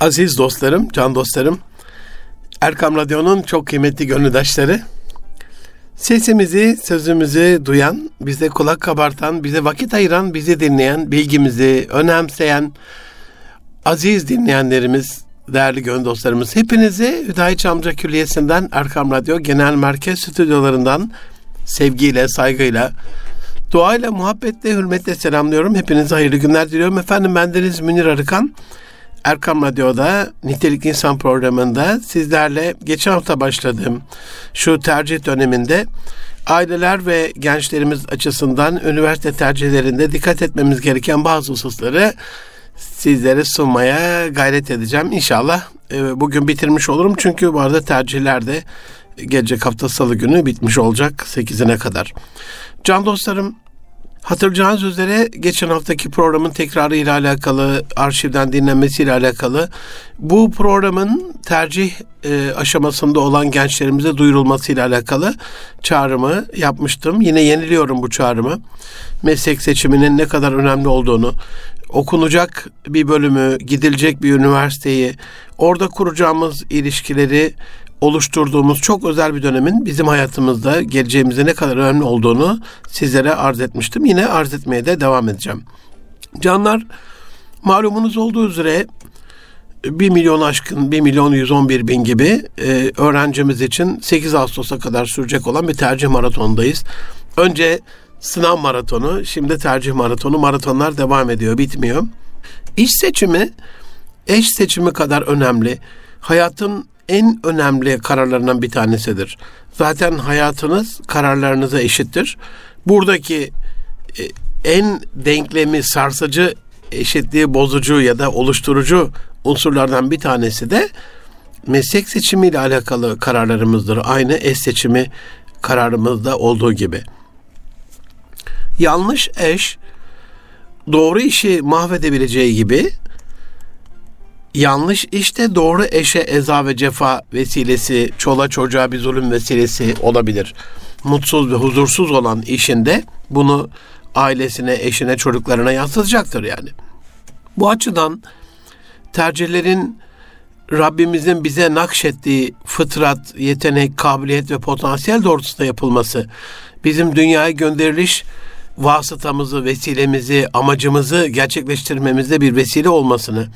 Aziz dostlarım, can dostlarım, Erkam Radyo'nun çok kıymetli gönüldaşları, sesimizi, sözümüzü duyan, bize kulak kabartan, bize vakit ayıran, bizi dinleyen, bilgimizi önemseyen, aziz dinleyenlerimiz, değerli gönül dostlarımız, hepinizi Hüdayi Amca Külliyesi'nden, Erkam Radyo Genel Merkez Stüdyolarından sevgiyle, saygıyla, duayla, muhabbetle, hürmetle selamlıyorum. Hepinize hayırlı günler diliyorum. Efendim bendeniz Münir Arıkan. Erkam Radyo'da Nitelik İnsan programında sizlerle geçen hafta başladığım şu tercih döneminde aileler ve gençlerimiz açısından üniversite tercihlerinde dikkat etmemiz gereken bazı hususları sizlere sunmaya gayret edeceğim. İnşallah e, bugün bitirmiş olurum. Çünkü bu arada tercihler de gelecek hafta salı günü bitmiş olacak 8'ine kadar. Can dostlarım Hatırlayacağınız üzere geçen haftaki programın tekrarı ile alakalı, arşivden dinlenmesiyle alakalı bu programın tercih e, aşamasında olan gençlerimize duyurulması ile alakalı çağrımı yapmıştım. Yine yeniliyorum bu çağrımı. Meslek seçiminin ne kadar önemli olduğunu, okunacak bir bölümü, gidilecek bir üniversiteyi, orada kuracağımız ilişkileri oluşturduğumuz çok özel bir dönemin bizim hayatımızda geleceğimizde ne kadar önemli olduğunu sizlere arz etmiştim. Yine arz etmeye de devam edeceğim. Canlar malumunuz olduğu üzere 1 milyon aşkın 1 milyon 111 bin gibi e, öğrencimiz için 8 Ağustos'a kadar sürecek olan bir tercih maratondayız. Önce sınav maratonu, şimdi tercih maratonu. Maratonlar devam ediyor, bitmiyor. İş seçimi, eş seçimi kadar önemli. Hayatın en önemli kararlarından bir tanesidir. Zaten hayatınız kararlarınıza eşittir. Buradaki e, en denklemi sarsıcı, eşitliği bozucu ya da oluşturucu unsurlardan bir tanesi de meslek seçimiyle alakalı kararlarımızdır. Aynı eş seçimi kararımızda olduğu gibi. Yanlış eş doğru işi mahvedebileceği gibi yanlış işte doğru eşe eza ve cefa vesilesi, çola çocuğa bir zulüm vesilesi olabilir. Mutsuz ve huzursuz olan işinde bunu ailesine, eşine, çocuklarına yansıtacaktır yani. Bu açıdan tercihlerin Rabbimizin bize nakşettiği fıtrat, yetenek, kabiliyet ve potansiyel doğrultusunda yapılması, bizim dünyaya gönderiliş vasıtamızı, vesilemizi, amacımızı gerçekleştirmemizde bir vesile olmasını,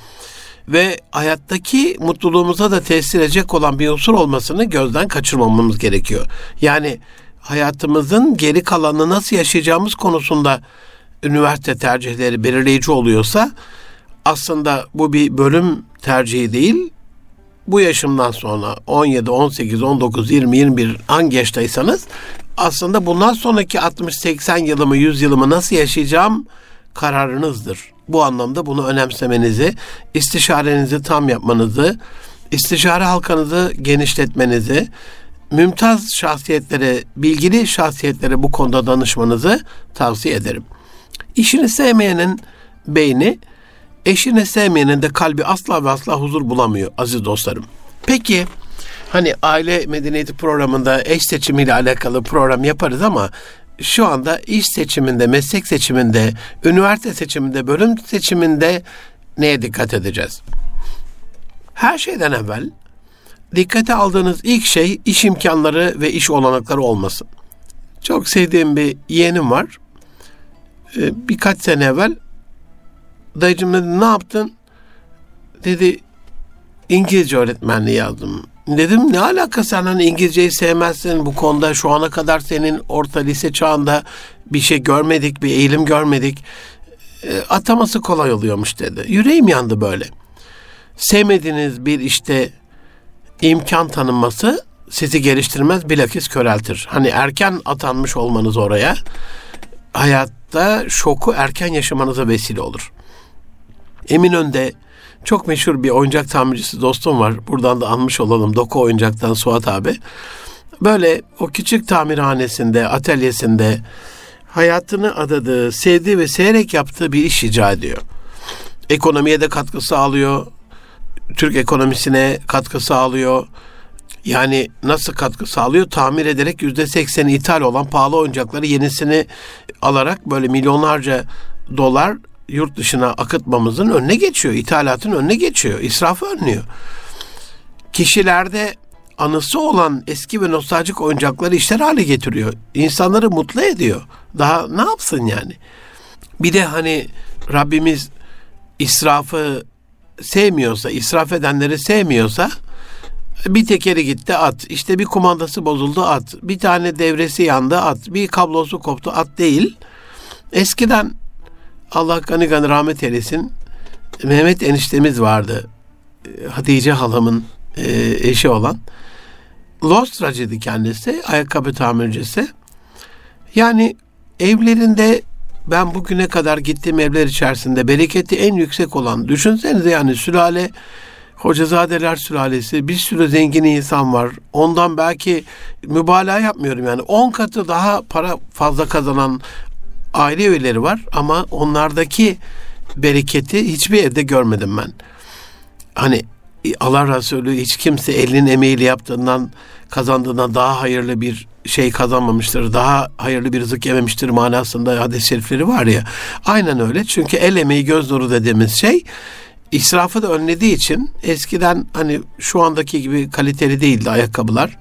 ve hayattaki mutluluğumuza da tesir edecek olan bir unsur olmasını gözden kaçırmamamız gerekiyor. Yani hayatımızın geri kalanını nasıl yaşayacağımız konusunda üniversite tercihleri belirleyici oluyorsa aslında bu bir bölüm tercihi değil. Bu yaşımdan sonra 17, 18, 19, 20, 21 hangi yaştaysanız aslında bundan sonraki 60, 80 yılımı, 100 yılımı nasıl yaşayacağım kararınızdır. Bu anlamda bunu önemsemenizi, istişarenizi tam yapmanızı, istişare halkanızı genişletmenizi, mümtaz şahsiyetlere, bilgili şahsiyetlere bu konuda danışmanızı tavsiye ederim. İşini sevmeyenin beyni, eşini sevmeyenin de kalbi asla ve asla huzur bulamıyor aziz dostlarım. Peki hani aile medeniyeti programında eş seçimiyle alakalı program yaparız ama şu anda iş seçiminde, meslek seçiminde, üniversite seçiminde, bölüm seçiminde neye dikkat edeceğiz? Her şeyden evvel dikkate aldığınız ilk şey iş imkanları ve iş olanakları olmasın. Çok sevdiğim bir yeğenim var. Ee, birkaç sene evvel dayıcım dedi ne yaptın? Dedi İngilizce öğretmenliği yazdım. Dedim ne alaka sen hani İngilizceyi sevmezsin bu konuda şu ana kadar senin orta lise çağında bir şey görmedik, bir eğilim görmedik. E, ataması kolay oluyormuş dedi. Yüreğim yandı böyle. Sevmediğiniz bir işte imkan tanınması sizi geliştirmez bilakis köreltir. Hani erken atanmış olmanız oraya hayatta şoku erken yaşamanıza vesile olur. Eminönü'nde çok meşhur bir oyuncak tamircisi dostum var. Buradan da anmış olalım. Doku Oyuncak'tan Suat abi. Böyle o küçük tamirhanesinde, atölyesinde hayatını adadığı, sevdiği ve seyrek yaptığı bir iş icra ediyor. Ekonomiye de katkı sağlıyor. Türk ekonomisine katkı sağlıyor. Yani nasıl katkı sağlıyor? Tamir ederek yüzde sekseni ithal olan pahalı oyuncakları yenisini alarak böyle milyonlarca dolar yurt dışına akıtmamızın önüne geçiyor. ithalatın önüne geçiyor. israfı önlüyor. Kişilerde anısı olan eski ve nostaljik oyuncakları işler hale getiriyor. İnsanları mutlu ediyor. Daha ne yapsın yani? Bir de hani Rabbimiz israfı sevmiyorsa, israf edenleri sevmiyorsa bir tekeri gitti at. İşte bir kumandası bozuldu at. Bir tane devresi yandı at. Bir kablosu koptu at değil. Eskiden Allah gani gani rahmet eylesin Mehmet eniştemiz vardı. Hatice halamın e, eşi olan. Lostracıydı kendisi. Ayakkabı tamircisi. Yani evlerinde ben bugüne kadar gittiğim evler içerisinde bereketi en yüksek olan düşünsenize yani sülale Hocazadeler sülalesi bir sürü zengin insan var. Ondan belki mübalağa yapmıyorum yani 10 katı daha para fazla kazanan aile üyeleri var ama onlardaki bereketi hiçbir evde görmedim ben. Hani Allah Resulü hiç kimse elinin emeğiyle yaptığından kazandığından daha hayırlı bir şey kazanmamıştır, daha hayırlı bir rızık yememiştir manasında hadis-i şerifleri var ya. Aynen öyle çünkü el emeği göz nuru dediğimiz şey israfı da önlediği için eskiden hani şu andaki gibi kaliteli değildi ayakkabılar.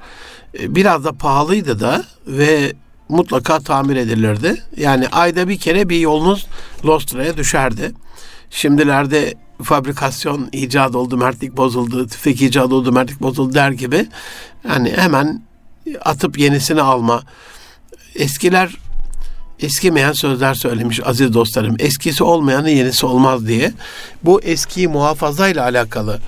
E, biraz da pahalıydı da ve mutlaka tamir edilirdi. Yani ayda bir kere bir yolunuz Lostra'ya düşerdi. Şimdilerde fabrikasyon icat oldu, mertlik bozuldu, tüfek icat oldu, mertlik bozuldu der gibi. Yani hemen atıp yenisini alma. Eskiler eskimeyen sözler söylemiş aziz dostlarım. Eskisi olmayanın yenisi olmaz diye. Bu eskiyi muhafazayla alakalı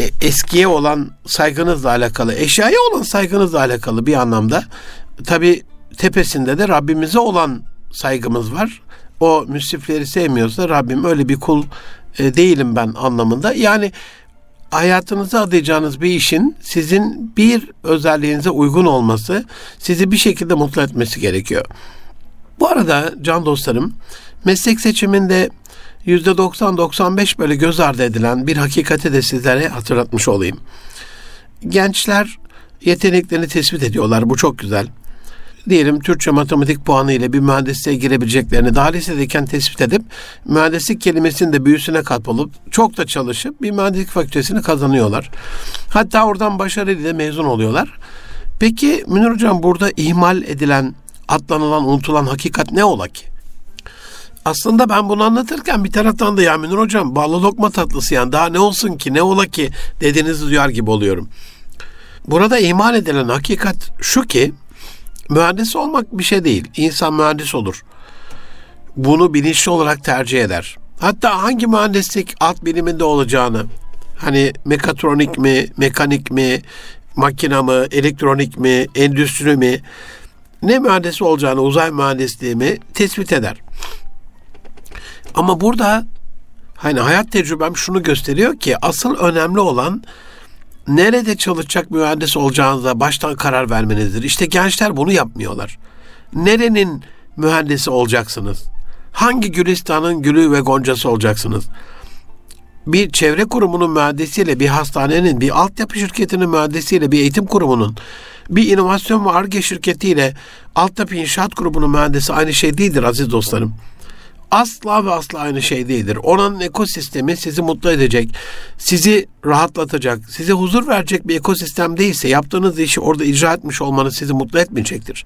e, eskiye olan saygınızla alakalı, eşyaya olan saygınızla alakalı bir anlamda. Tabi tepesinde de Rabbimize olan saygımız var. O müsrifleri sevmiyorsa Rabbim öyle bir kul e, değilim ben anlamında. Yani hayatınıza adayacağınız bir işin sizin bir özelliğinize uygun olması, sizi bir şekilde mutlu etmesi gerekiyor. Bu arada can dostlarım, meslek seçiminde %90-95 böyle göz ardı edilen bir hakikati de sizlere hatırlatmış olayım. Gençler yeteneklerini tespit ediyorlar. Bu çok güzel diyelim Türkçe matematik puanı ile bir mühendisliğe girebileceklerini daha lisedeyken tespit edip mühendislik kelimesinin de büyüsüne katılıp çok da çalışıp bir mühendislik fakültesini kazanıyorlar. Hatta oradan başarıyla mezun oluyorlar. Peki Münir Hocam burada ihmal edilen, atlanılan, unutulan hakikat ne ola ki? Aslında ben bunu anlatırken bir taraftan da ya Münir Hocam ballı lokma tatlısı yani daha ne olsun ki ne ola ki dediğinizi duyar gibi oluyorum. Burada ihmal edilen hakikat şu ki Mühendis olmak bir şey değil. İnsan mühendis olur. Bunu bilinçli olarak tercih eder. Hatta hangi mühendislik alt biliminde olacağını, hani mekatronik mi, mekanik mi, makina mı, elektronik mi, endüstri mi, ne mühendisi olacağını, uzay mühendisliği mi tespit eder. Ama burada hani hayat tecrübem şunu gösteriyor ki asıl önemli olan nerede çalışacak mühendis olacağınıza baştan karar vermenizdir. İşte gençler bunu yapmıyorlar. Nerenin mühendisi olacaksınız? Hangi Gülistan'ın gülü ve goncası olacaksınız? Bir çevre kurumunun mühendisiyle bir hastanenin, bir altyapı şirketinin mühendisiyle bir eğitim kurumunun, bir inovasyon ve ARGE şirketiyle altyapı inşaat grubunun mühendisi aynı şey değildir aziz dostlarım asla ve asla aynı şey değildir. Oranın ekosistemi sizi mutlu edecek, sizi rahatlatacak, size huzur verecek bir ekosistem değilse yaptığınız işi orada icra etmiş olmanız sizi mutlu etmeyecektir.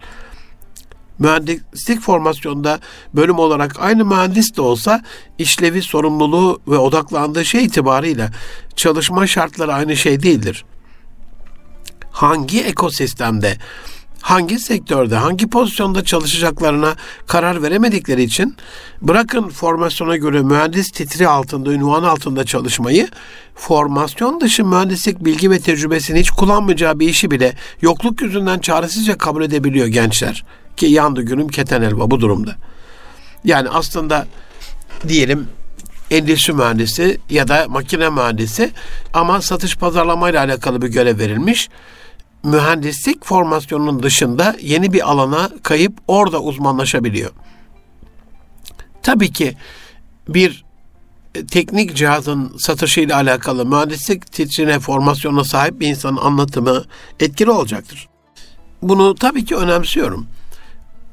Mühendislik formasyonunda bölüm olarak aynı mühendis de olsa işlevi, sorumluluğu ve odaklandığı şey itibarıyla çalışma şartları aynı şey değildir. Hangi ekosistemde hangi sektörde, hangi pozisyonda çalışacaklarına karar veremedikleri için bırakın formasyona göre mühendis titri altında, ünvan altında çalışmayı, formasyon dışı mühendislik bilgi ve tecrübesini hiç kullanmayacağı bir işi bile yokluk yüzünden çaresizce kabul edebiliyor gençler. Ki yandı günüm keten elba bu durumda. Yani aslında diyelim endüstri mühendisi ya da makine mühendisi ama satış pazarlamayla alakalı bir görev verilmiş mühendislik formasyonunun dışında yeni bir alana kayıp orada uzmanlaşabiliyor. Tabii ki bir e, teknik cihazın satışıyla alakalı mühendislik titrine formasyonuna sahip bir insanın anlatımı etkili olacaktır. Bunu tabii ki önemsiyorum.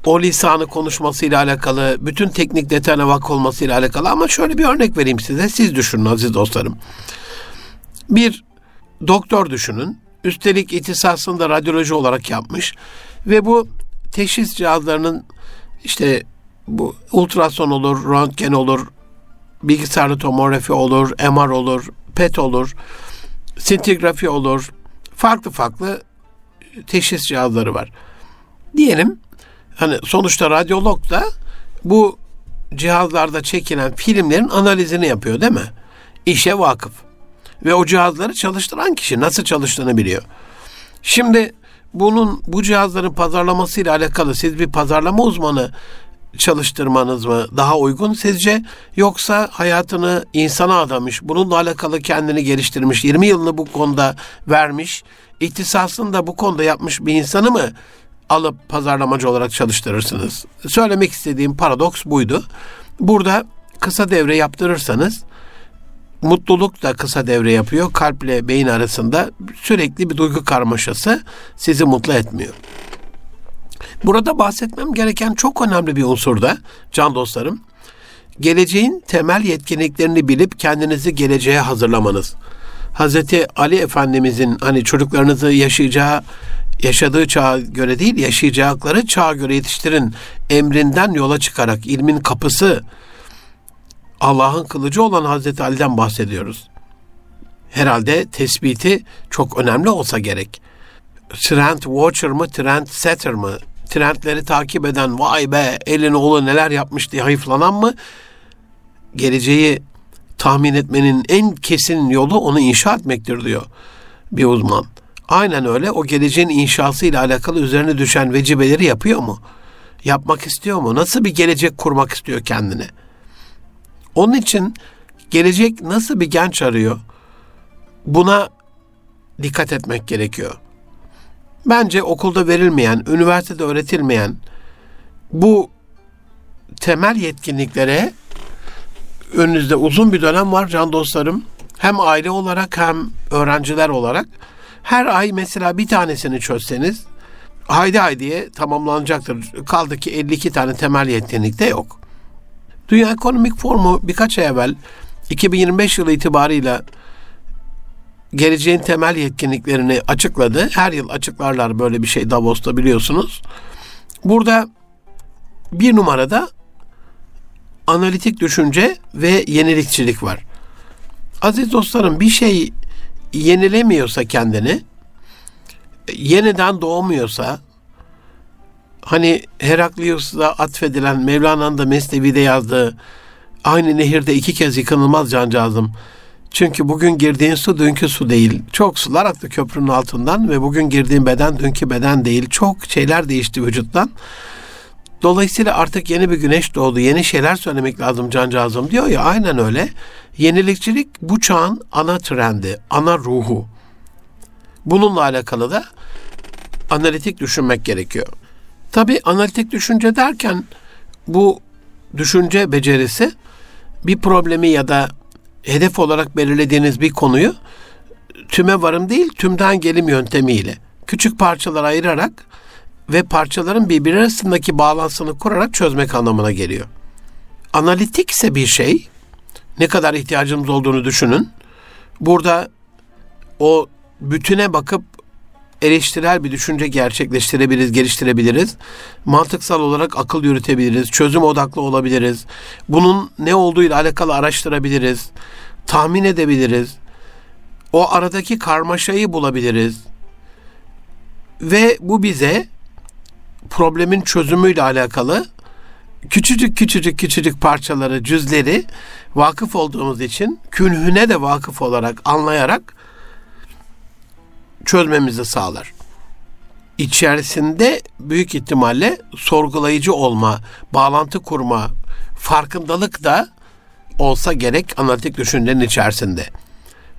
o lisanı konuşmasıyla alakalı, bütün teknik detayına vak olmasıyla alakalı ama şöyle bir örnek vereyim size. Siz düşünün aziz dostlarım. Bir doktor düşünün. Üstelik ihtisasını da radyoloji olarak yapmış ve bu teşhis cihazlarının işte bu ultrason olur, röntgen olur, bilgisayarlı tomografi olur, MR olur, PET olur, sintigrafi olur. Farklı farklı teşhis cihazları var. Diyelim hani sonuçta radyolog da bu cihazlarda çekilen filmlerin analizini yapıyor değil mi? İşe vakıf. Ve o cihazları çalıştıran kişi nasıl çalıştığını biliyor. Şimdi bunun bu cihazların pazarlamasıyla alakalı siz bir pazarlama uzmanı çalıştırmanız mı daha uygun sizce yoksa hayatını insana adamış, bununla alakalı kendini geliştirmiş, 20 yılını bu konuda vermiş, ihtisasını da bu konuda yapmış bir insanı mı alıp pazarlamacı olarak çalıştırırsınız? Söylemek istediğim paradoks buydu. Burada kısa devre yaptırırsanız mutluluk da kısa devre yapıyor. Kalple beyin arasında sürekli bir duygu karmaşası sizi mutlu etmiyor. Burada bahsetmem gereken çok önemli bir unsur da can dostlarım. Geleceğin temel yetkinliklerini bilip kendinizi geleceğe hazırlamanız. Hazreti Ali Efendimizin hani çocuklarınızı yaşayacağı yaşadığı çağa göre değil, yaşayacakları çağa göre yetiştirin emrinden yola çıkarak ilmin kapısı Allah'ın kılıcı olan Hazreti Ali'den bahsediyoruz. Herhalde tespiti çok önemli olsa gerek. Trend Watcher mı, Trend Setter mı trendleri takip eden vay be elin oğlu neler yapmış diye hayıflanan mı? Geleceği tahmin etmenin en kesin yolu onu inşa etmektir diyor bir uzman. Aynen öyle o geleceğin inşası ile alakalı üzerine düşen vecibeleri yapıyor mu? Yapmak istiyor mu? Nasıl bir gelecek kurmak istiyor kendine? Onun için gelecek nasıl bir genç arıyor? Buna dikkat etmek gerekiyor. Bence okulda verilmeyen, üniversitede öğretilmeyen bu temel yetkinliklere önünüzde uzun bir dönem var can dostlarım. Hem aile olarak hem öğrenciler olarak. Her ay mesela bir tanesini çözseniz haydi haydiye tamamlanacaktır. Kaldı ki 52 tane temel yetkinlik de yok. Dünya Ekonomik Forumu birkaç ay evvel 2025 yılı itibarıyla geleceğin temel yetkinliklerini açıkladı. Her yıl açıklarlar böyle bir şey Davos'ta biliyorsunuz. Burada bir numarada analitik düşünce ve yenilikçilik var. Aziz dostlarım bir şey yenilemiyorsa kendini, yeniden doğmuyorsa, hani Heraklius'a atfedilen Mevlana'nın da Mesnevi'de yazdığı aynı nehirde iki kez yıkanılmaz cancağızım çünkü bugün girdiğin su dünkü su değil. Çok sular aktı köprünün altından ve bugün girdiğin beden dünkü beden değil. Çok şeyler değişti vücuttan. Dolayısıyla artık yeni bir güneş doğdu. Yeni şeyler söylemek lazım cancağızım diyor ya aynen öyle. Yenilikçilik bu çağın ana trendi, ana ruhu. Bununla alakalı da analitik düşünmek gerekiyor. Tabi analitik düşünce derken bu düşünce becerisi bir problemi ya da hedef olarak belirlediğiniz bir konuyu tüme varım değil, tümden gelim yöntemiyle küçük parçalara ayırarak ve parçaların birbiri arasındaki bağlantısını kurarak çözmek anlamına geliyor. Analitik ise bir şey, ne kadar ihtiyacımız olduğunu düşünün. Burada o bütüne bakıp eleştirel bir düşünce gerçekleştirebiliriz, geliştirebiliriz. Mantıksal olarak akıl yürütebiliriz, çözüm odaklı olabiliriz. Bunun ne olduğuyla alakalı araştırabiliriz, tahmin edebiliriz. O aradaki karmaşayı bulabiliriz. Ve bu bize problemin çözümüyle alakalı küçücük küçücük küçücük parçaları, cüzleri vakıf olduğumuz için künhüne de vakıf olarak anlayarak çözmemizi sağlar. İçerisinde büyük ihtimalle sorgulayıcı olma, bağlantı kurma, farkındalık da olsa gerek analitik düşüncenin içerisinde.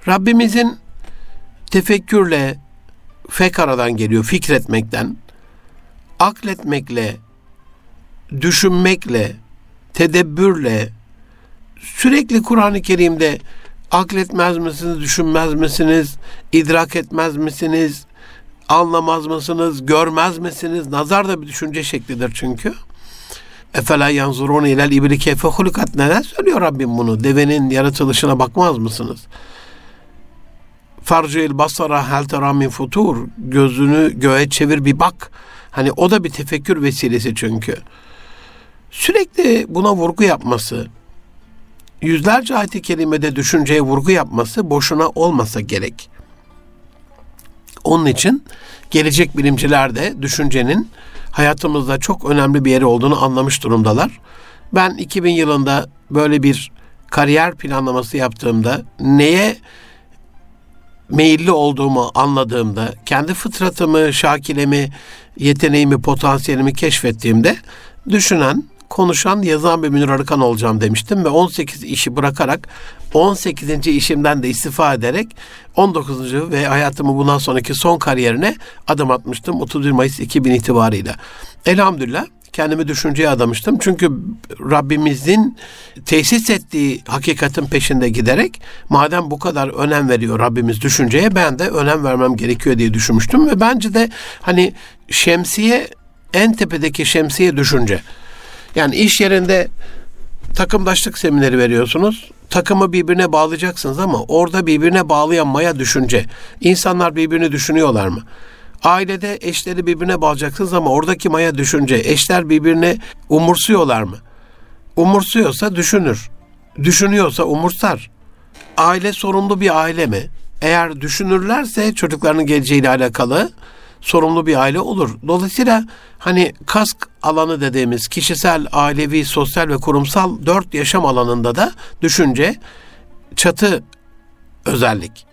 Rabbimizin tefekkürle, fekaradan geliyor, fikretmekten, akletmekle, düşünmekle, tedebbürle, sürekli Kur'an-ı Kerim'de akletmez misiniz, düşünmez misiniz, idrak etmez misiniz, Anlamaz mısınız, görmez misiniz? Nazar da bir düşünce şeklidir çünkü. Efela yanzurun ilel ibli keyfe hulukat. Neden söylüyor Rabbim bunu? Devenin yaratılışına bakmaz mısınız? Farcil basara hel tera min futur. Gözünü göğe çevir bir bak. Hani o da bir tefekkür vesilesi çünkü. Sürekli buna vurgu yapması, yüzlerce ayet-i kerimede düşünceye vurgu yapması boşuna olmasa gerek. Onun için gelecek bilimciler de düşüncenin hayatımızda çok önemli bir yeri olduğunu anlamış durumdalar. Ben 2000 yılında böyle bir kariyer planlaması yaptığımda neye meyilli olduğumu anladığımda, kendi fıtratımı, şakilemi, yeteneğimi, potansiyelimi keşfettiğimde düşünen, konuşan, yazan bir Münir Arıkan olacağım demiştim ve 18 işi bırakarak 18. işimden de istifa ederek 19. ve hayatımı bundan sonraki son kariyerine adım atmıştım 31 Mayıs 2000 itibarıyla. Elhamdülillah kendimi düşünceye adamıştım. Çünkü Rabbimizin tesis ettiği hakikatin peşinde giderek madem bu kadar önem veriyor Rabbimiz düşünceye ben de önem vermem gerekiyor diye düşünmüştüm ve bence de hani şemsiye en tepedeki şemsiye düşünce. Yani iş yerinde takımdaşlık semineri veriyorsunuz. Takımı birbirine bağlayacaksınız ama orada birbirine bağlayan maya düşünce. İnsanlar birbirini düşünüyorlar mı? Ailede eşleri birbirine bağlayacaksınız ama oradaki maya düşünce. Eşler birbirine umursuyorlar mı? Umursuyorsa düşünür. Düşünüyorsa umursar. Aile sorumlu bir aile mi? Eğer düşünürlerse çocuklarının geleceğiyle alakalı sorumlu bir aile olur. Dolayısıyla hani kask alanı dediğimiz kişisel, ailevi, sosyal ve kurumsal dört yaşam alanında da düşünce çatı özellik.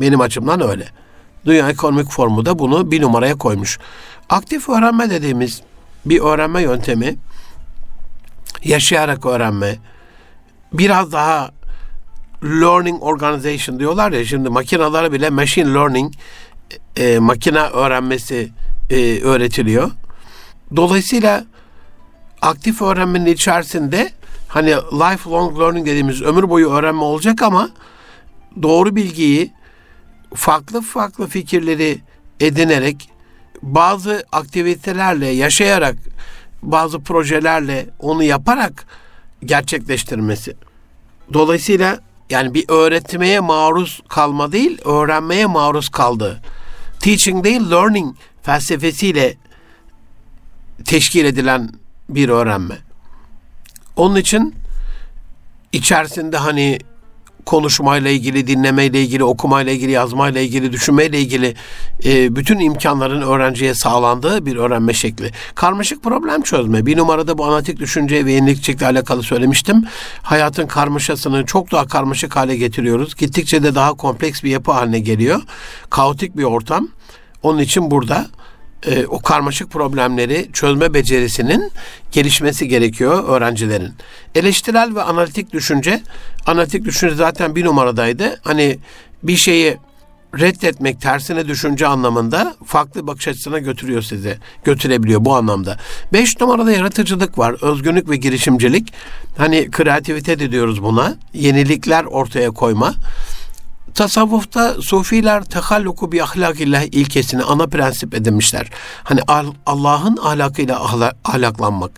Benim açımdan öyle. Dünya Ekonomik Forumu da bunu bir numaraya koymuş. Aktif öğrenme dediğimiz bir öğrenme yöntemi, yaşayarak öğrenme, biraz daha learning organization diyorlar ya şimdi makinalara bile machine learning e, makine öğrenmesi e, öğretiliyor. Dolayısıyla aktif öğrenmenin içerisinde hani lifelong learning dediğimiz ömür boyu öğrenme olacak ama doğru bilgiyi farklı farklı fikirleri edinerek bazı aktivitelerle yaşayarak bazı projelerle onu yaparak gerçekleştirmesi. Dolayısıyla yani bir öğretmeye maruz kalma değil, öğrenmeye maruz kaldı. Teaching değil, learning felsefesiyle teşkil edilen bir öğrenme. Onun için içerisinde hani konuşmayla ilgili, dinlemeyle ilgili, okumayla ilgili, yazmayla ilgili, düşünmeyle ilgili e, bütün imkanların öğrenciye sağlandığı bir öğrenme şekli. Karmaşık problem çözme. Bir numarada bu analitik düşünce ve yenilikçilikle alakalı söylemiştim. Hayatın karmaşasını çok daha karmaşık hale getiriyoruz. Gittikçe de daha kompleks bir yapı haline geliyor. Kaotik bir ortam. Onun için burada e, o karmaşık problemleri çözme becerisinin gelişmesi gerekiyor öğrencilerin. Eleştirel ve analitik düşünce, analitik düşünce zaten bir numaradaydı. Hani bir şeyi reddetmek, tersine düşünce anlamında farklı bakış açısına götürüyor sizi. Götürebiliyor bu anlamda. Beş numarada yaratıcılık var. Özgünlük ve girişimcilik. Hani kreativite de diyoruz buna. Yenilikler ortaya koyma tasavvufta sufiler tehalluku bi ahlakillah ilkesini ana prensip edinmişler. Hani Allah'ın ahlakıyla ahlaklanmak.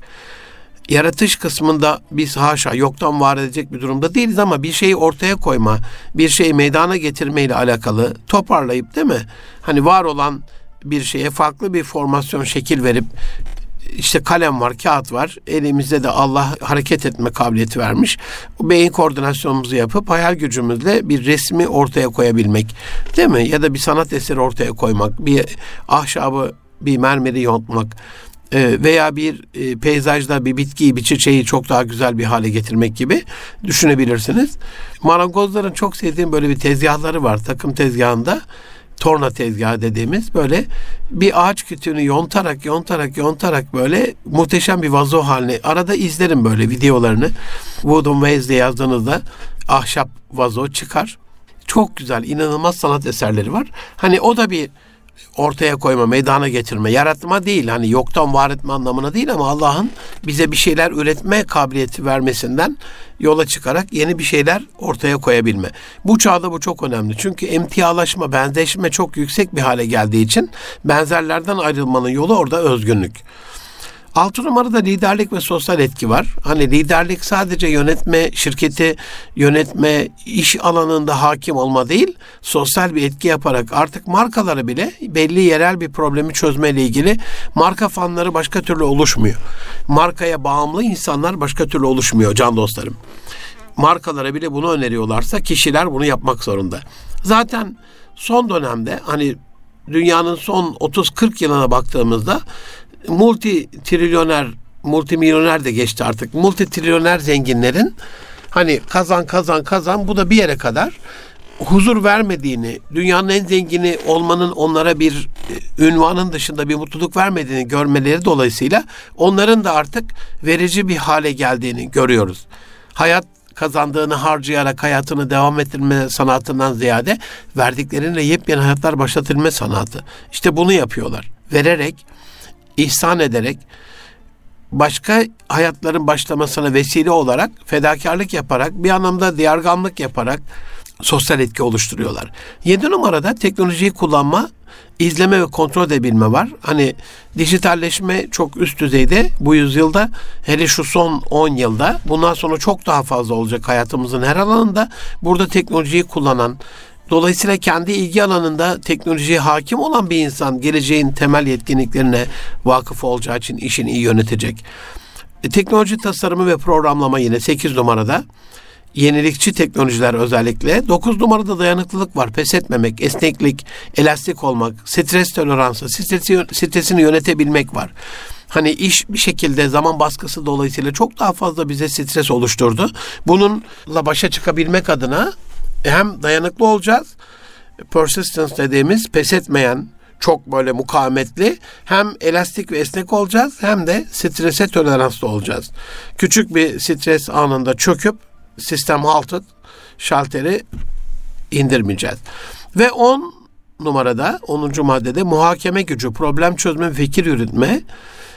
Yaratış kısmında biz haşa yoktan var edecek bir durumda değiliz ama bir şeyi ortaya koyma, bir şeyi meydana getirme ile alakalı toparlayıp değil mi? Hani var olan bir şeye farklı bir formasyon şekil verip işte kalem var, kağıt var. Elimizde de Allah hareket etme kabiliyeti vermiş. Beyin koordinasyonumuzu yapıp hayal gücümüzle bir resmi ortaya koyabilmek. Değil mi? Ya da bir sanat eseri ortaya koymak. Bir ahşabı, bir mermeri yontmak e, veya bir e, peyzajda bir bitkiyi, bir çiçeği çok daha güzel bir hale getirmek gibi düşünebilirsiniz. Marangozların çok sevdiğim böyle bir tezgahları var takım tezgahında torna tezgahı dediğimiz böyle bir ağaç kütüğünü yontarak yontarak yontarak böyle muhteşem bir vazo haline arada izlerim böyle videolarını Wooden Ways diye yazdığınızda ahşap vazo çıkar. Çok güzel, inanılmaz sanat eserleri var. Hani o da bir ortaya koyma, meydana getirme, yaratma değil. Hani yoktan var etme anlamına değil ama Allah'ın bize bir şeyler üretme kabiliyeti vermesinden yola çıkarak yeni bir şeyler ortaya koyabilme. Bu çağda bu çok önemli. Çünkü emtialaşma, benzeşme çok yüksek bir hale geldiği için benzerlerden ayrılmanın yolu orada özgünlük. Altı numarada liderlik ve sosyal etki var. Hani liderlik sadece yönetme, şirketi yönetme, iş alanında hakim olma değil, sosyal bir etki yaparak artık markaları bile belli yerel bir problemi çözmeyle ilgili marka fanları başka türlü oluşmuyor. Markaya bağımlı insanlar başka türlü oluşmuyor can dostlarım. Markalara bile bunu öneriyorlarsa kişiler bunu yapmak zorunda. Zaten son dönemde hani dünyanın son 30-40 yılına baktığımızda multi trilyoner, multimilyoner de geçti artık. Multi trilyoner zenginlerin hani kazan kazan kazan bu da bir yere kadar huzur vermediğini, dünyanın en zengini olmanın onlara bir e, ünvanın dışında bir mutluluk vermediğini görmeleri dolayısıyla onların da artık verici bir hale geldiğini görüyoruz. Hayat kazandığını harcayarak hayatını devam ettirme sanatından ziyade verdikleriyle yepyeni hayatlar başlatılma sanatı. İşte bunu yapıyorlar. Vererek, ihsan ederek başka hayatların başlamasına vesile olarak fedakarlık yaparak bir anlamda diyarganlık yaparak sosyal etki oluşturuyorlar. Yedi numarada teknolojiyi kullanma, izleme ve kontrol edebilme var. Hani dijitalleşme çok üst düzeyde bu yüzyılda hele şu son 10 yılda bundan sonra çok daha fazla olacak hayatımızın her alanında. Burada teknolojiyi kullanan, Dolayısıyla kendi ilgi alanında teknolojiye hakim olan bir insan geleceğin temel yetkinliklerine vakıf olacağı için işini iyi yönetecek. E, teknoloji tasarımı ve programlama yine 8 numarada. Yenilikçi teknolojiler özellikle. 9 numarada dayanıklılık var. Pes etmemek, esneklik, elastik olmak, stres toleransı, stresi, stresini yönetebilmek var. Hani iş bir şekilde zaman baskısı dolayısıyla çok daha fazla bize stres oluşturdu. Bununla başa çıkabilmek adına hem dayanıklı olacağız. Persistence dediğimiz pes etmeyen, çok böyle mukavemetli hem elastik ve esnek olacağız hem de strese toleranslı olacağız. Küçük bir stres anında çöküp sistem halted şalteri indirmeyeceğiz. Ve 10 numarada 10. maddede muhakeme gücü, problem çözme, fikir yürütme.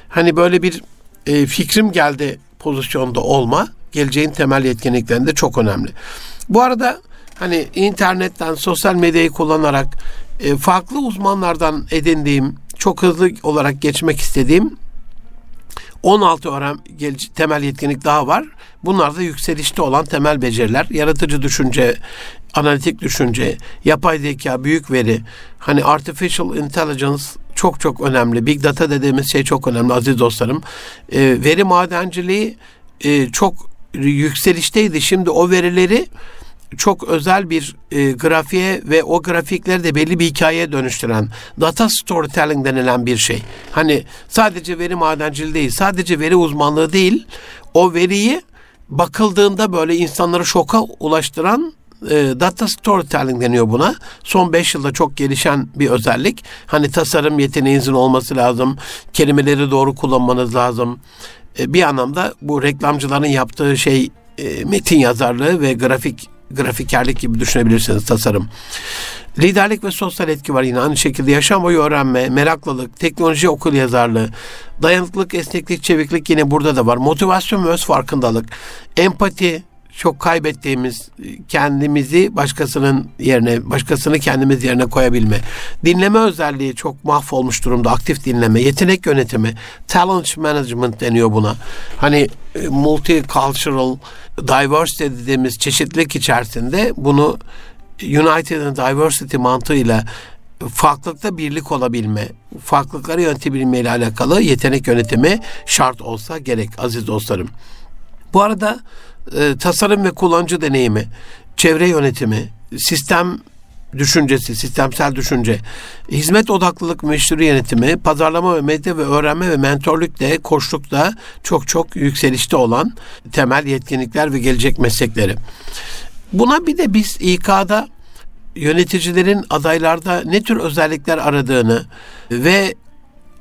Hani böyle bir e, fikrim geldi pozisyonda olma geleceğin temel yetkinliklerinde çok önemli. Bu arada hani internetten, sosyal medyayı kullanarak e, farklı uzmanlardan edindiğim, çok hızlı olarak geçmek istediğim 16 öğren temel yetkinlik daha var. Bunlar da yükselişte olan temel beceriler. Yaratıcı düşünce, analitik düşünce, yapay zeka, büyük veri, hani artificial intelligence çok çok önemli. Big data dediğimiz şey çok önemli aziz dostlarım. E, veri madenciliği e, çok yükselişteydi. Şimdi o verileri çok özel bir e, grafiğe ve o grafikleri de belli bir hikayeye dönüştüren data storytelling denilen bir şey. Hani sadece veri madenciliği değil, sadece veri uzmanlığı değil, o veriyi bakıldığında böyle insanları şoka ulaştıran e, data storytelling deniyor buna. Son 5 yılda çok gelişen bir özellik. Hani tasarım yeteneğinizin olması lazım. Kelimeleri doğru kullanmanız lazım. E, bir anlamda bu reklamcıların yaptığı şey e, metin yazarlığı ve grafik grafikerlik gibi düşünebilirsiniz tasarım. Liderlik ve sosyal etki var yine aynı şekilde yaşam boyu öğrenme, meraklılık, teknoloji okul yazarlığı, dayanıklılık, esneklik, çeviklik yine burada da var. Motivasyon ve öz farkındalık, empati, çok kaybettiğimiz kendimizi başkasının yerine, başkasını kendimiz yerine koyabilme. Dinleme özelliği çok mahvolmuş durumda. Aktif dinleme, yetenek yönetimi, talent management deniyor buna. Hani e, multicultural diversity dediğimiz çeşitlilik içerisinde bunu United and Diversity mantığıyla farklılıkta birlik olabilme, farklılıkları yönetebilme ile alakalı yetenek yönetimi şart olsa gerek aziz dostlarım. Bu arada e, tasarım ve kullanıcı deneyimi, çevre yönetimi, sistem düşüncesi, sistemsel düşünce, hizmet odaklılık, meşru yönetimi, pazarlama ve medya ve öğrenme ve mentorluk da, koçluk da çok çok yükselişte olan temel yetkinlikler ve gelecek meslekleri. Buna bir de biz İK'da yöneticilerin adaylarda ne tür özellikler aradığını ve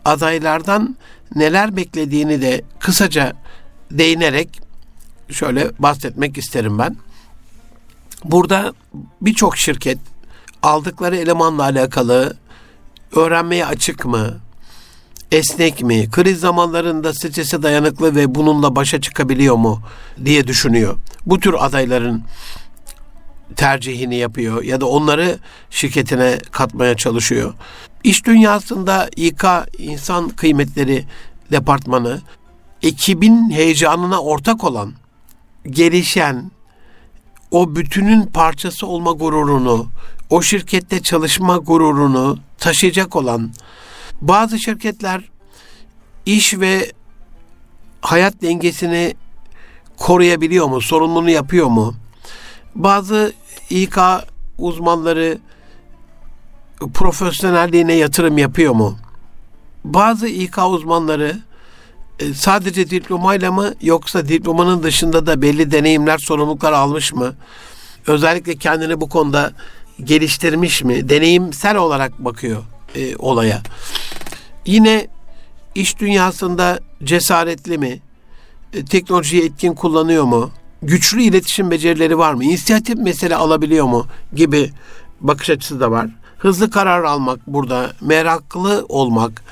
adaylardan neler beklediğini de kısaca değinerek şöyle bahsetmek isterim ben. Burada birçok şirket aldıkları elemanla alakalı öğrenmeye açık mı? esnek mi? Kriz zamanlarında strese dayanıklı ve bununla başa çıkabiliyor mu diye düşünüyor. Bu tür adayların tercihini yapıyor ya da onları şirketine katmaya çalışıyor. İş dünyasında İK insan kıymetleri departmanı ekibin heyecanına ortak olan, gelişen, o bütünün parçası olma gururunu, o şirkette çalışma gururunu taşıyacak olan bazı şirketler iş ve hayat dengesini koruyabiliyor mu? Sorumluluğunu yapıyor mu? Bazı İK uzmanları profesyonelliğine yatırım yapıyor mu? Bazı İK uzmanları sadece diplomayla mı yoksa diplomanın dışında da belli deneyimler, sorumluluklar almış mı? Özellikle kendini bu konuda geliştirmiş mi? Deneyimsel olarak bakıyor e, olaya. Yine iş dünyasında cesaretli mi? E, teknolojiyi etkin kullanıyor mu? Güçlü iletişim becerileri var mı? İnisiyatif mesele alabiliyor mu? Gibi bakış açısı da var. Hızlı karar almak burada, meraklı olmak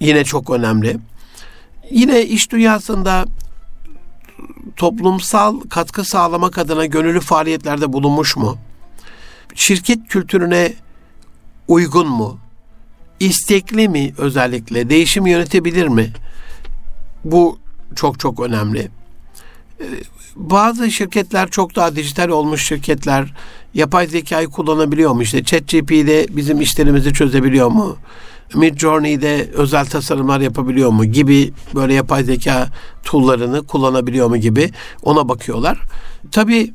yine çok önemli. Yine iş dünyasında toplumsal katkı sağlamak adına gönüllü faaliyetlerde bulunmuş mu? Şirket kültürüne uygun mu? İstekli mi özellikle? Değişim yönetebilir mi? Bu çok çok önemli. Ee, bazı şirketler çok daha dijital olmuş şirketler yapay zekayı kullanabiliyor mu? İşte ChatGPT'de bizim işlerimizi çözebiliyor mu? Midjourney'de özel tasarımlar yapabiliyor mu gibi böyle yapay zeka tool'larını kullanabiliyor mu gibi ona bakıyorlar. Tabii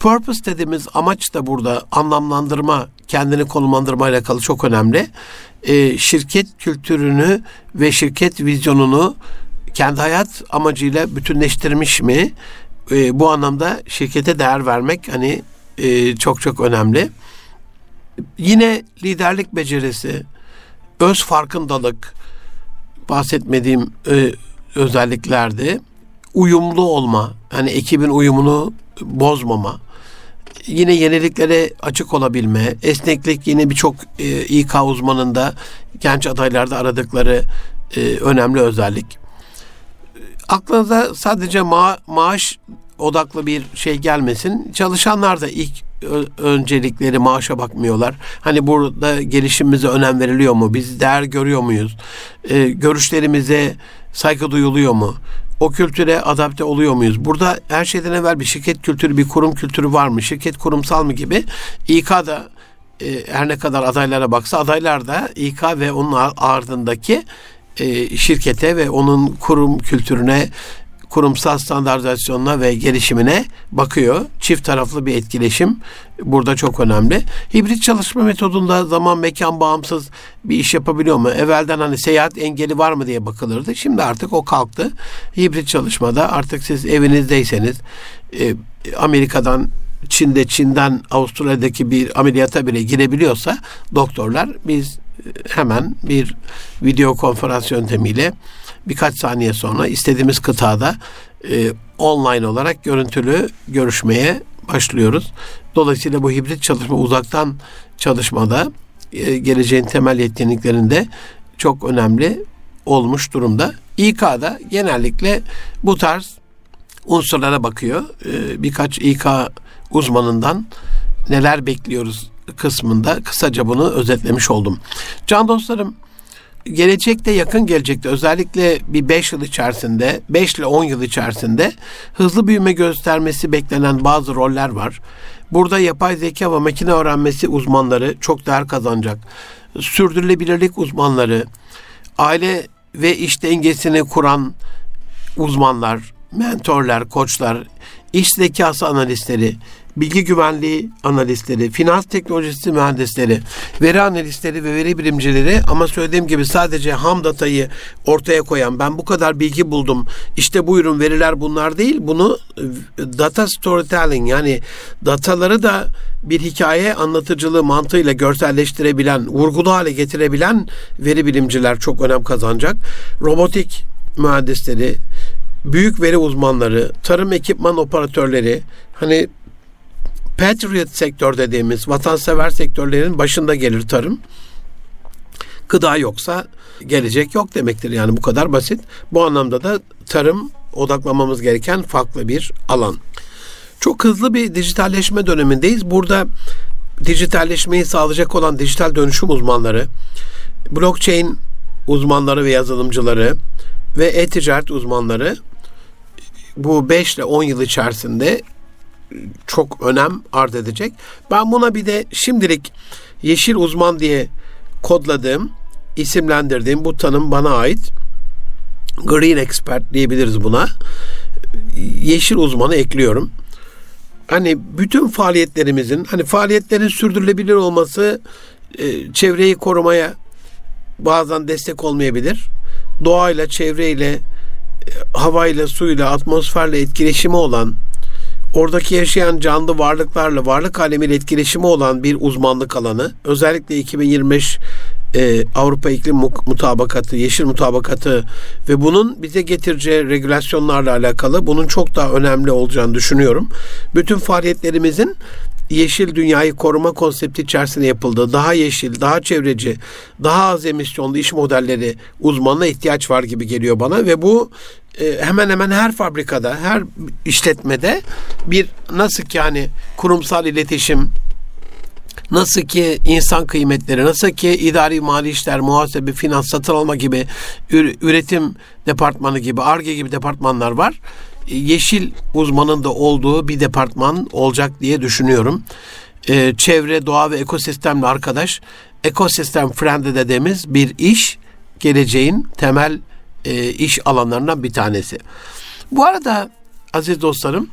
purpose dediğimiz amaç da burada anlamlandırma, kendini konumlandırma ile alakalı çok önemli. Ee, şirket kültürünü ve şirket vizyonunu kendi hayat amacıyla bütünleştirmiş mi? Ee, bu anlamda şirkete değer vermek hani e, çok çok önemli. Yine liderlik becerisi, öz farkındalık bahsetmediğim e, özelliklerdi. Uyumlu olma, hani ekibin uyumunu bozmama, yine yeniliklere açık olabilme, esneklik yine birçok e, İK uzmanında genç adaylarda aradıkları e, önemli özellik. Aklınıza sadece ma- maaş odaklı bir şey gelmesin. Çalışanlar da ilk öncelikleri maaşa bakmıyorlar. Hani burada gelişimimize önem veriliyor mu? Biz değer görüyor muyuz? Ee, görüşlerimize saygı duyuluyor mu? O kültüre adapte oluyor muyuz? Burada her şeyden evvel bir şirket kültürü, bir kurum kültürü var mı? Şirket kurumsal mı gibi? İK da e, her ne kadar adaylara baksa adaylar da İK ve onun ardındaki e, şirkete ve onun kurum kültürüne kurumsal standartizasyonuna ve gelişimine bakıyor. Çift taraflı bir etkileşim burada çok önemli. Hibrit çalışma metodunda zaman mekan bağımsız bir iş yapabiliyor mu? Evvelden hani seyahat engeli var mı diye bakılırdı. Şimdi artık o kalktı. Hibrit çalışmada artık siz evinizdeyseniz e, Amerika'dan Çin'de Çin'den Avustralya'daki bir ameliyata bile girebiliyorsa doktorlar biz hemen bir video konferans yöntemiyle birkaç saniye sonra istediğimiz kıtada e, online olarak görüntülü görüşmeye başlıyoruz. Dolayısıyla bu hibrit çalışma uzaktan çalışmada e, geleceğin temel yetkinliklerinde çok önemli olmuş durumda. İK'da genellikle bu tarz unsurlara bakıyor. E, birkaç İK uzmanından neler bekliyoruz kısmında kısaca bunu özetlemiş oldum. Can dostlarım gelecekte yakın gelecekte özellikle bir 5 yıl içerisinde 5 ile 10 yıl içerisinde hızlı büyüme göstermesi beklenen bazı roller var. Burada yapay zeka ve makine öğrenmesi uzmanları çok değer kazanacak. Sürdürülebilirlik uzmanları, aile ve iş dengesini kuran uzmanlar, mentorlar, koçlar, iş zekası analistleri, bilgi güvenliği analistleri, finans teknolojisi mühendisleri, veri analistleri ve veri bilimcileri ama söylediğim gibi sadece ham datayı ortaya koyan ben bu kadar bilgi buldum işte buyurun veriler bunlar değil bunu e, data storytelling yani dataları da bir hikaye anlatıcılığı mantığıyla görselleştirebilen, vurgulu hale getirebilen veri bilimciler çok önem kazanacak. Robotik mühendisleri, büyük veri uzmanları, tarım ekipman operatörleri, hani patriot sektör dediğimiz vatansever sektörlerin başında gelir tarım. Gıda yoksa gelecek yok demektir. Yani bu kadar basit. Bu anlamda da tarım odaklamamız gereken farklı bir alan. Çok hızlı bir dijitalleşme dönemindeyiz. Burada dijitalleşmeyi sağlayacak olan dijital dönüşüm uzmanları, blockchain uzmanları ve yazılımcıları ve e-ticaret uzmanları bu 5 ile 10 yıl içerisinde çok önem arz edecek. Ben buna bir de şimdilik yeşil uzman diye kodladığım, isimlendirdiğim bu tanım bana ait. Green expert diyebiliriz buna. Yeşil uzmanı ekliyorum. Hani bütün faaliyetlerimizin, hani faaliyetlerin sürdürülebilir olması e, çevreyi korumaya bazen destek olmayabilir. Doğayla, çevreyle, e, havayla, suyla, atmosferle etkileşimi olan oradaki yaşayan canlı varlıklarla, varlık alemiyle etkileşimi olan bir uzmanlık alanı. Özellikle 2025 e, Avrupa İklim Mutabakatı, Yeşil Mutabakatı ve bunun bize getireceği regülasyonlarla alakalı bunun çok daha önemli olacağını düşünüyorum. Bütün faaliyetlerimizin yeşil dünyayı koruma konsepti içerisinde yapıldığı daha yeşil, daha çevreci, daha az emisyonlu iş modelleri uzmanına ihtiyaç var gibi geliyor bana ve bu hemen hemen her fabrikada, her işletmede bir nasıl ki yani kurumsal iletişim, nasıl ki insan kıymetleri, nasıl ki idari mali işler, muhasebe, finans, satın alma gibi üretim departmanı gibi, ARGE gibi departmanlar var. E, yeşil uzmanın da olduğu bir departman olacak diye düşünüyorum. Ee, çevre, doğa ve ekosistemle arkadaş, ekosistem friendly dediğimiz bir iş geleceğin temel e, iş alanlarından bir tanesi. Bu arada aziz dostlarım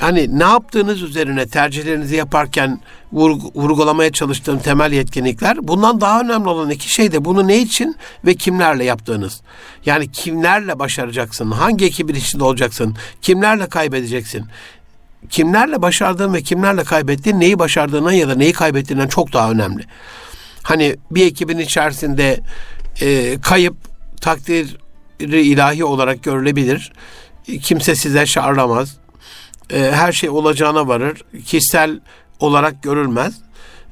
hani ne yaptığınız üzerine tercihlerinizi yaparken vurg- vurgulamaya çalıştığım temel yetkinlikler bundan daha önemli olan iki şey de bunu ne için ve kimlerle yaptığınız. Yani kimlerle başaracaksın, hangi ekibin içinde olacaksın, kimlerle kaybedeceksin. Kimlerle başardığın ve kimlerle kaybettiğin neyi başardığına ya da neyi kaybettiğinden çok daha önemli. Hani bir ekibin içerisinde e, kayıp takdir ilahi olarak görülebilir. Kimse size çağrılamaz. E, her şey olacağına varır. Kişisel olarak görülmez.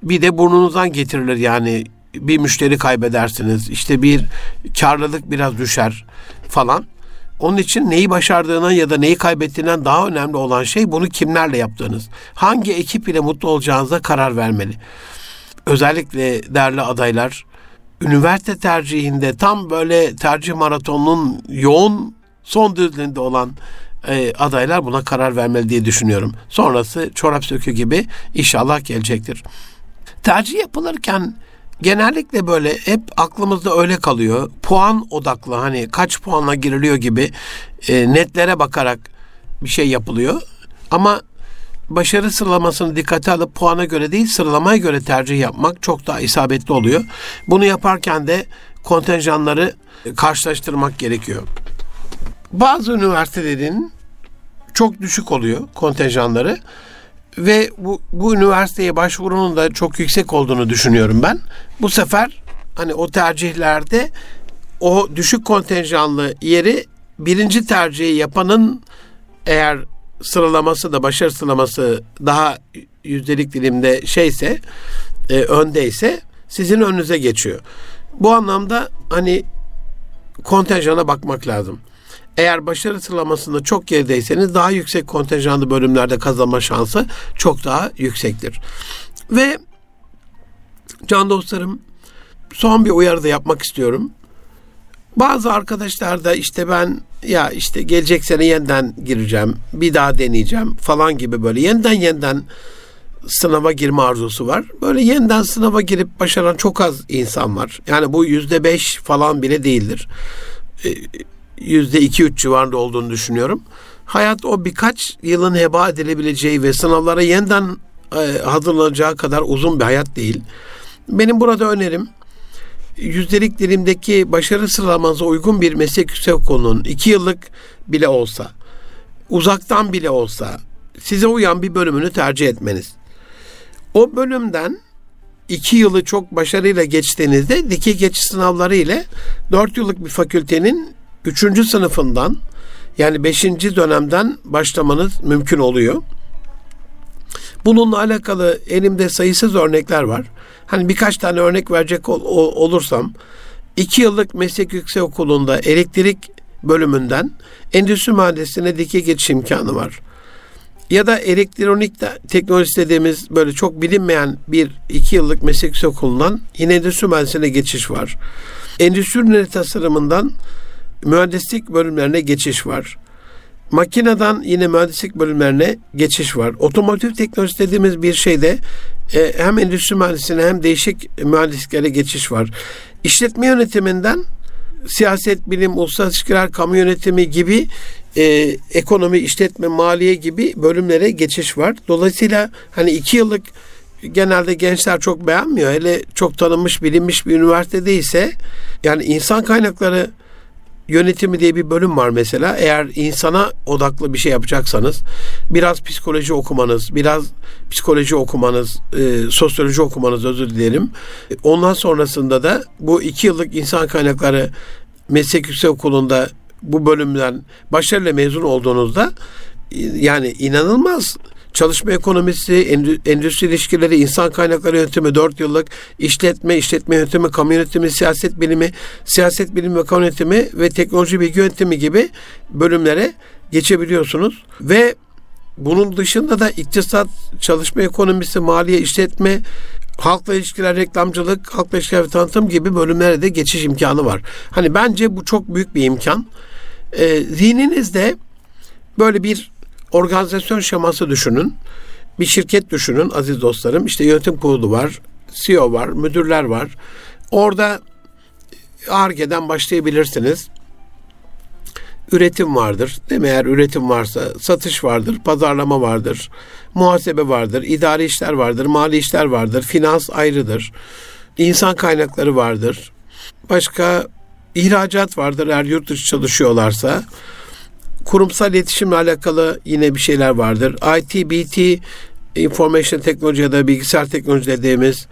Bir de burnunuzdan getirilir yani bir müşteri kaybedersiniz. İşte bir karlılık biraz düşer falan. Onun için neyi başardığına ya da neyi kaybettiğinden daha önemli olan şey bunu kimlerle yaptığınız. Hangi ekip ile mutlu olacağınıza karar vermeli. Özellikle değerli adaylar üniversite tercihinde tam böyle tercih maratonunun yoğun son düzlüğünde olan e, adaylar buna karar vermeli diye düşünüyorum. Sonrası çorap sökü gibi inşallah gelecektir. Tercih yapılırken genellikle böyle hep aklımızda öyle kalıyor. Puan odaklı hani kaç puanla giriliyor gibi e, netlere bakarak bir şey yapılıyor. Ama başarı sıralamasını dikkate alıp puana göre değil sıralamaya göre tercih yapmak çok daha isabetli oluyor. Bunu yaparken de kontenjanları karşılaştırmak gerekiyor. Bazı üniversitelerin çok düşük oluyor kontenjanları ve bu, bu üniversiteye başvurunun da çok yüksek olduğunu düşünüyorum ben. Bu sefer hani o tercihlerde o düşük kontenjanlı yeri birinci tercihi yapanın eğer sıralaması da başarı sıralaması daha yüzdelik dilimde şeyse e, öndeyse sizin önünüze geçiyor. Bu anlamda hani kontenjana bakmak lazım. Eğer başarı sıralamasında çok gerideyseniz daha yüksek kontenjanlı bölümlerde kazanma şansı çok daha yüksektir. Ve can dostlarım son bir uyarı da yapmak istiyorum. Bazı arkadaşlar da işte ben ya işte gelecek sene yeniden gireceğim, bir daha deneyeceğim falan gibi böyle yeniden yeniden sınava girme arzusu var. Böyle yeniden sınava girip başaran çok az insan var. Yani bu yüzde beş falan bile değildir. Ee, yüzde iki üç civarında olduğunu düşünüyorum. Hayat o birkaç yılın heba edilebileceği ve sınavlara yeniden e, hazırlanacağı kadar uzun bir hayat değil. Benim burada önerim yüzdelik dilimdeki başarı sıralamanıza uygun bir meslek yüksek okulunun iki yıllık bile olsa, uzaktan bile olsa size uyan bir bölümünü tercih etmeniz. O bölümden iki yılı çok başarıyla geçtiğinizde dikey geçiş sınavları ile dört yıllık bir fakültenin üçüncü sınıfından yani beşinci dönemden başlamanız mümkün oluyor. Bununla alakalı elimde sayısız örnekler var. Hani birkaç tane örnek verecek ol, ol, olursam, iki yıllık meslek yüksek okulunda elektrik bölümünden endüstri mühendisliğine dike geçiş imkanı var. Ya da elektronik teknoloji dediğimiz böyle çok bilinmeyen bir iki yıllık meslek yüksek okulundan yine endüstri mühendisliğine geçiş var. Endüstri tasarımından mühendislik bölümlerine geçiş var. Makineden yine mühendislik bölümlerine geçiş var. Otomotiv teknolojisi dediğimiz bir şeyde e, hem endüstri mühendisliğine hem değişik mühendisliklere geçiş var. İşletme yönetiminden siyaset, bilim, uluslararası ilişkiler, kamu yönetimi gibi e, ekonomi, işletme, maliye gibi bölümlere geçiş var. Dolayısıyla hani iki yıllık genelde gençler çok beğenmiyor. Hele çok tanınmış, bilinmiş bir üniversite değilse yani insan kaynakları yönetimi diye bir bölüm var mesela. Eğer insana odaklı bir şey yapacaksanız biraz psikoloji okumanız, biraz psikoloji okumanız, e, sosyoloji okumanız özür dilerim. Ondan sonrasında da bu iki yıllık insan kaynakları meslek yüksek okulunda bu bölümden başarıyla mezun olduğunuzda yani inanılmaz çalışma ekonomisi, endüstri ilişkileri, insan kaynakları yönetimi 4 yıllık, işletme, işletme yönetimi, kamu yönetimi, siyaset bilimi, siyaset bilimi ve kamu yönetimi ve teknoloji bilgi yönetimi gibi bölümlere geçebiliyorsunuz. Ve bunun dışında da iktisat, çalışma ekonomisi, maliye, işletme, halkla ilişkiler, reklamcılık, halkla ilişkiler ve tanıtım gibi bölümlere de geçiş imkanı var. Hani bence bu çok büyük bir imkan. E, zihninizde böyle bir organizasyon şeması düşünün. Bir şirket düşünün aziz dostlarım. İşte yönetim kurulu var, CEO var, müdürler var. Orada ARGE'den başlayabilirsiniz. Üretim vardır. Değil mi? Eğer üretim varsa satış vardır, pazarlama vardır, muhasebe vardır, idari işler vardır, mali işler vardır, finans ayrıdır. insan kaynakları vardır. Başka ihracat vardır eğer yurt dışı çalışıyorlarsa kurumsal iletişimle alakalı yine bir şeyler vardır. IT, BT, Information Teknoloji ya da bilgisayar teknoloji dediğimiz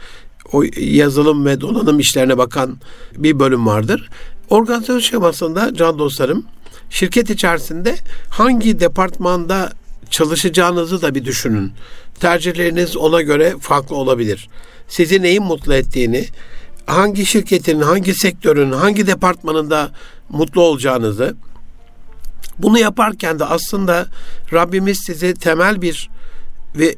o yazılım ve donanım işlerine bakan bir bölüm vardır. Organizasyon şemasında can dostlarım şirket içerisinde hangi departmanda çalışacağınızı da bir düşünün. Tercihleriniz ona göre farklı olabilir. Sizi neyin mutlu ettiğini, hangi şirketin, hangi sektörün, hangi departmanında mutlu olacağınızı, bunu yaparken de aslında Rabbimiz sizi temel bir ve e,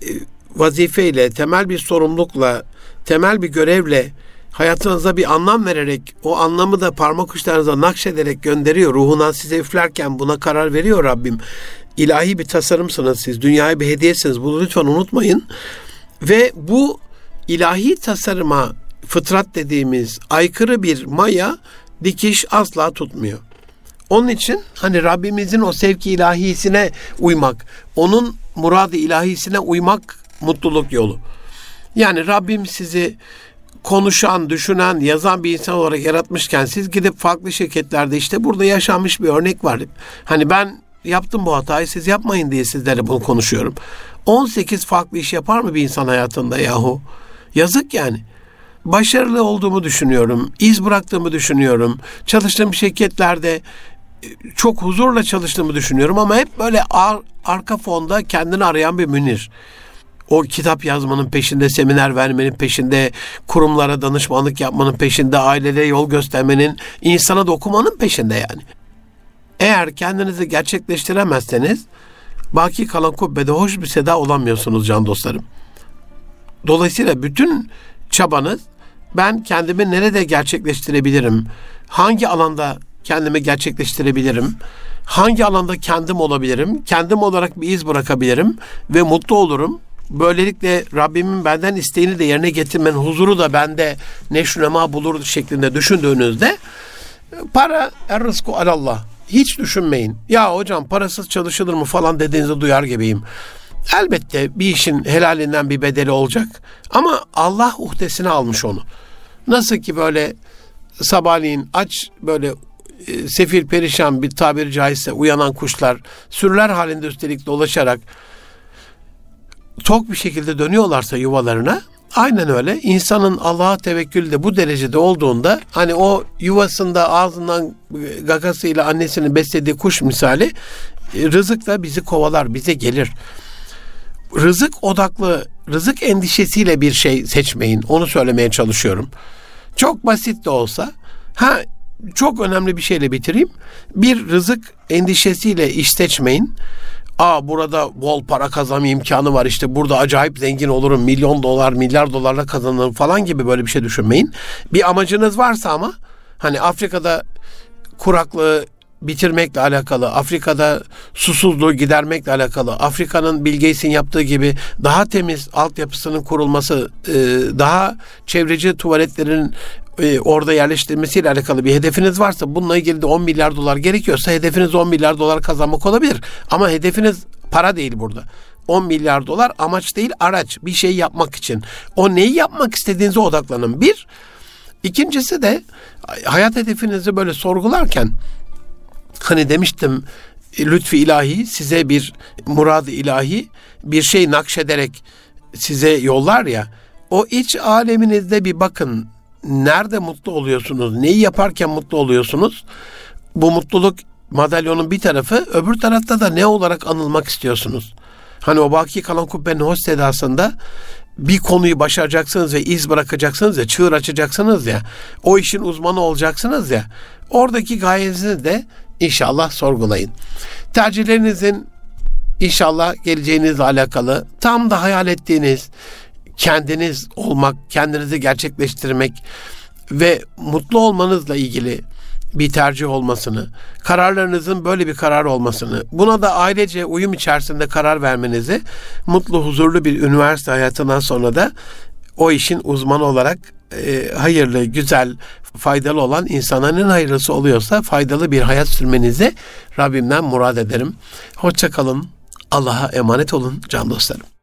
vazifeyle, temel bir sorumlulukla, temel bir görevle hayatınıza bir anlam vererek o anlamı da parmak uçlarınıza nakşederek gönderiyor. Ruhundan size üflerken buna karar veriyor Rabbim. İlahi bir tasarımsınız siz. Dünyaya bir hediyesiniz. Bunu lütfen unutmayın. Ve bu ilahi tasarıma fıtrat dediğimiz aykırı bir maya dikiş asla tutmuyor. Onun için hani Rabbimizin o sevki ilahisine uymak, onun muradı ilahisine uymak mutluluk yolu. Yani Rabbim sizi konuşan, düşünen, yazan bir insan olarak yaratmışken siz gidip farklı şirketlerde işte burada yaşanmış bir örnek var. Hani ben yaptım bu hatayı siz yapmayın diye sizlere bunu konuşuyorum. 18 farklı iş yapar mı bir insan hayatında yahu? Yazık yani başarılı olduğumu düşünüyorum. iz bıraktığımı düşünüyorum. Çalıştığım şirketlerde çok huzurla çalıştığımı düşünüyorum ama hep böyle ar, arka fonda kendini arayan bir Münir. O kitap yazmanın peşinde, seminer vermenin peşinde, kurumlara danışmanlık yapmanın peşinde, ailelere yol göstermenin, insana dokumanın peşinde yani. Eğer kendinizi gerçekleştiremezseniz baki kalan kubbede hoş bir seda olamıyorsunuz can dostlarım. Dolayısıyla bütün çabanız ben kendimi nerede gerçekleştirebilirim? Hangi alanda kendimi gerçekleştirebilirim? Hangi alanda kendim olabilirim? Kendim olarak bir iz bırakabilirim ve mutlu olurum. Böylelikle Rabbimin benden isteğini de yerine getirmenin huzuru da bende neşnema bulur şeklinde düşündüğünüzde para er rızku alallah. Hiç düşünmeyin. Ya hocam parasız çalışılır mı falan dediğinizi duyar gibiyim. Elbette bir işin helalinden bir bedeli olacak. Ama Allah uhdesine almış onu. Nasıl ki böyle sabahleyin aç böyle e, sefil perişan bir tabiri caizse uyanan kuşlar sürüler halinde üstelik dolaşarak tok bir şekilde dönüyorlarsa yuvalarına aynen öyle insanın Allah'a tevekkülü de bu derecede olduğunda hani o yuvasında ağzından gagasıyla annesini beslediği kuş misali e, rızık da bizi kovalar bize gelir. rızık odaklı, rızık endişesiyle bir şey seçmeyin. Onu söylemeye çalışıyorum. Çok basit de olsa, ha çok önemli bir şeyle bitireyim. Bir rızık endişesiyle iş seçmeyin. Aa burada bol para kazanma imkanı var işte burada acayip zengin olurum milyon dolar milyar dolarla kazanırım falan gibi böyle bir şey düşünmeyin. Bir amacınız varsa ama hani Afrika'da kuraklığı bitirmekle alakalı, Afrika'da susuzluğu gidermekle alakalı, Afrika'nın Bill Gates'in yaptığı gibi daha temiz altyapısının kurulması, e, daha çevreci tuvaletlerin e, orada yerleştirilmesiyle alakalı bir hedefiniz varsa bununla ilgili de 10 milyar dolar gerekiyorsa hedefiniz 10 milyar dolar kazanmak olabilir. Ama hedefiniz para değil burada. 10 milyar dolar amaç değil araç bir şey yapmak için. O neyi yapmak istediğinize odaklanın. Bir, ikincisi de hayat hedefinizi böyle sorgularken hani demiştim lütfi ilahi size bir murad ilahi bir şey nakşederek size yollar ya o iç aleminizde bir bakın nerede mutlu oluyorsunuz? Neyi yaparken mutlu oluyorsunuz? Bu mutluluk madalyonun bir tarafı öbür tarafta da ne olarak anılmak istiyorsunuz? Hani o baki kalan kubbenin hoş sedasında bir konuyu başaracaksınız ve iz bırakacaksınız ya, çığır açacaksınız ya, o işin uzmanı olacaksınız ya, oradaki gayenizi de İnşallah sorgulayın. Tercihlerinizin inşallah geleceğinizle alakalı tam da hayal ettiğiniz kendiniz olmak, kendinizi gerçekleştirmek ve mutlu olmanızla ilgili bir tercih olmasını, kararlarınızın böyle bir karar olmasını, buna da ailece uyum içerisinde karar vermenizi, mutlu, huzurlu bir üniversite hayatından sonra da o işin uzmanı olarak e, hayırlı, güzel, faydalı olan insanların hayırlısı oluyorsa faydalı bir hayat sürmenizi Rabbimden murad ederim. Hoşça kalın. Allah'a emanet olun can dostlarım.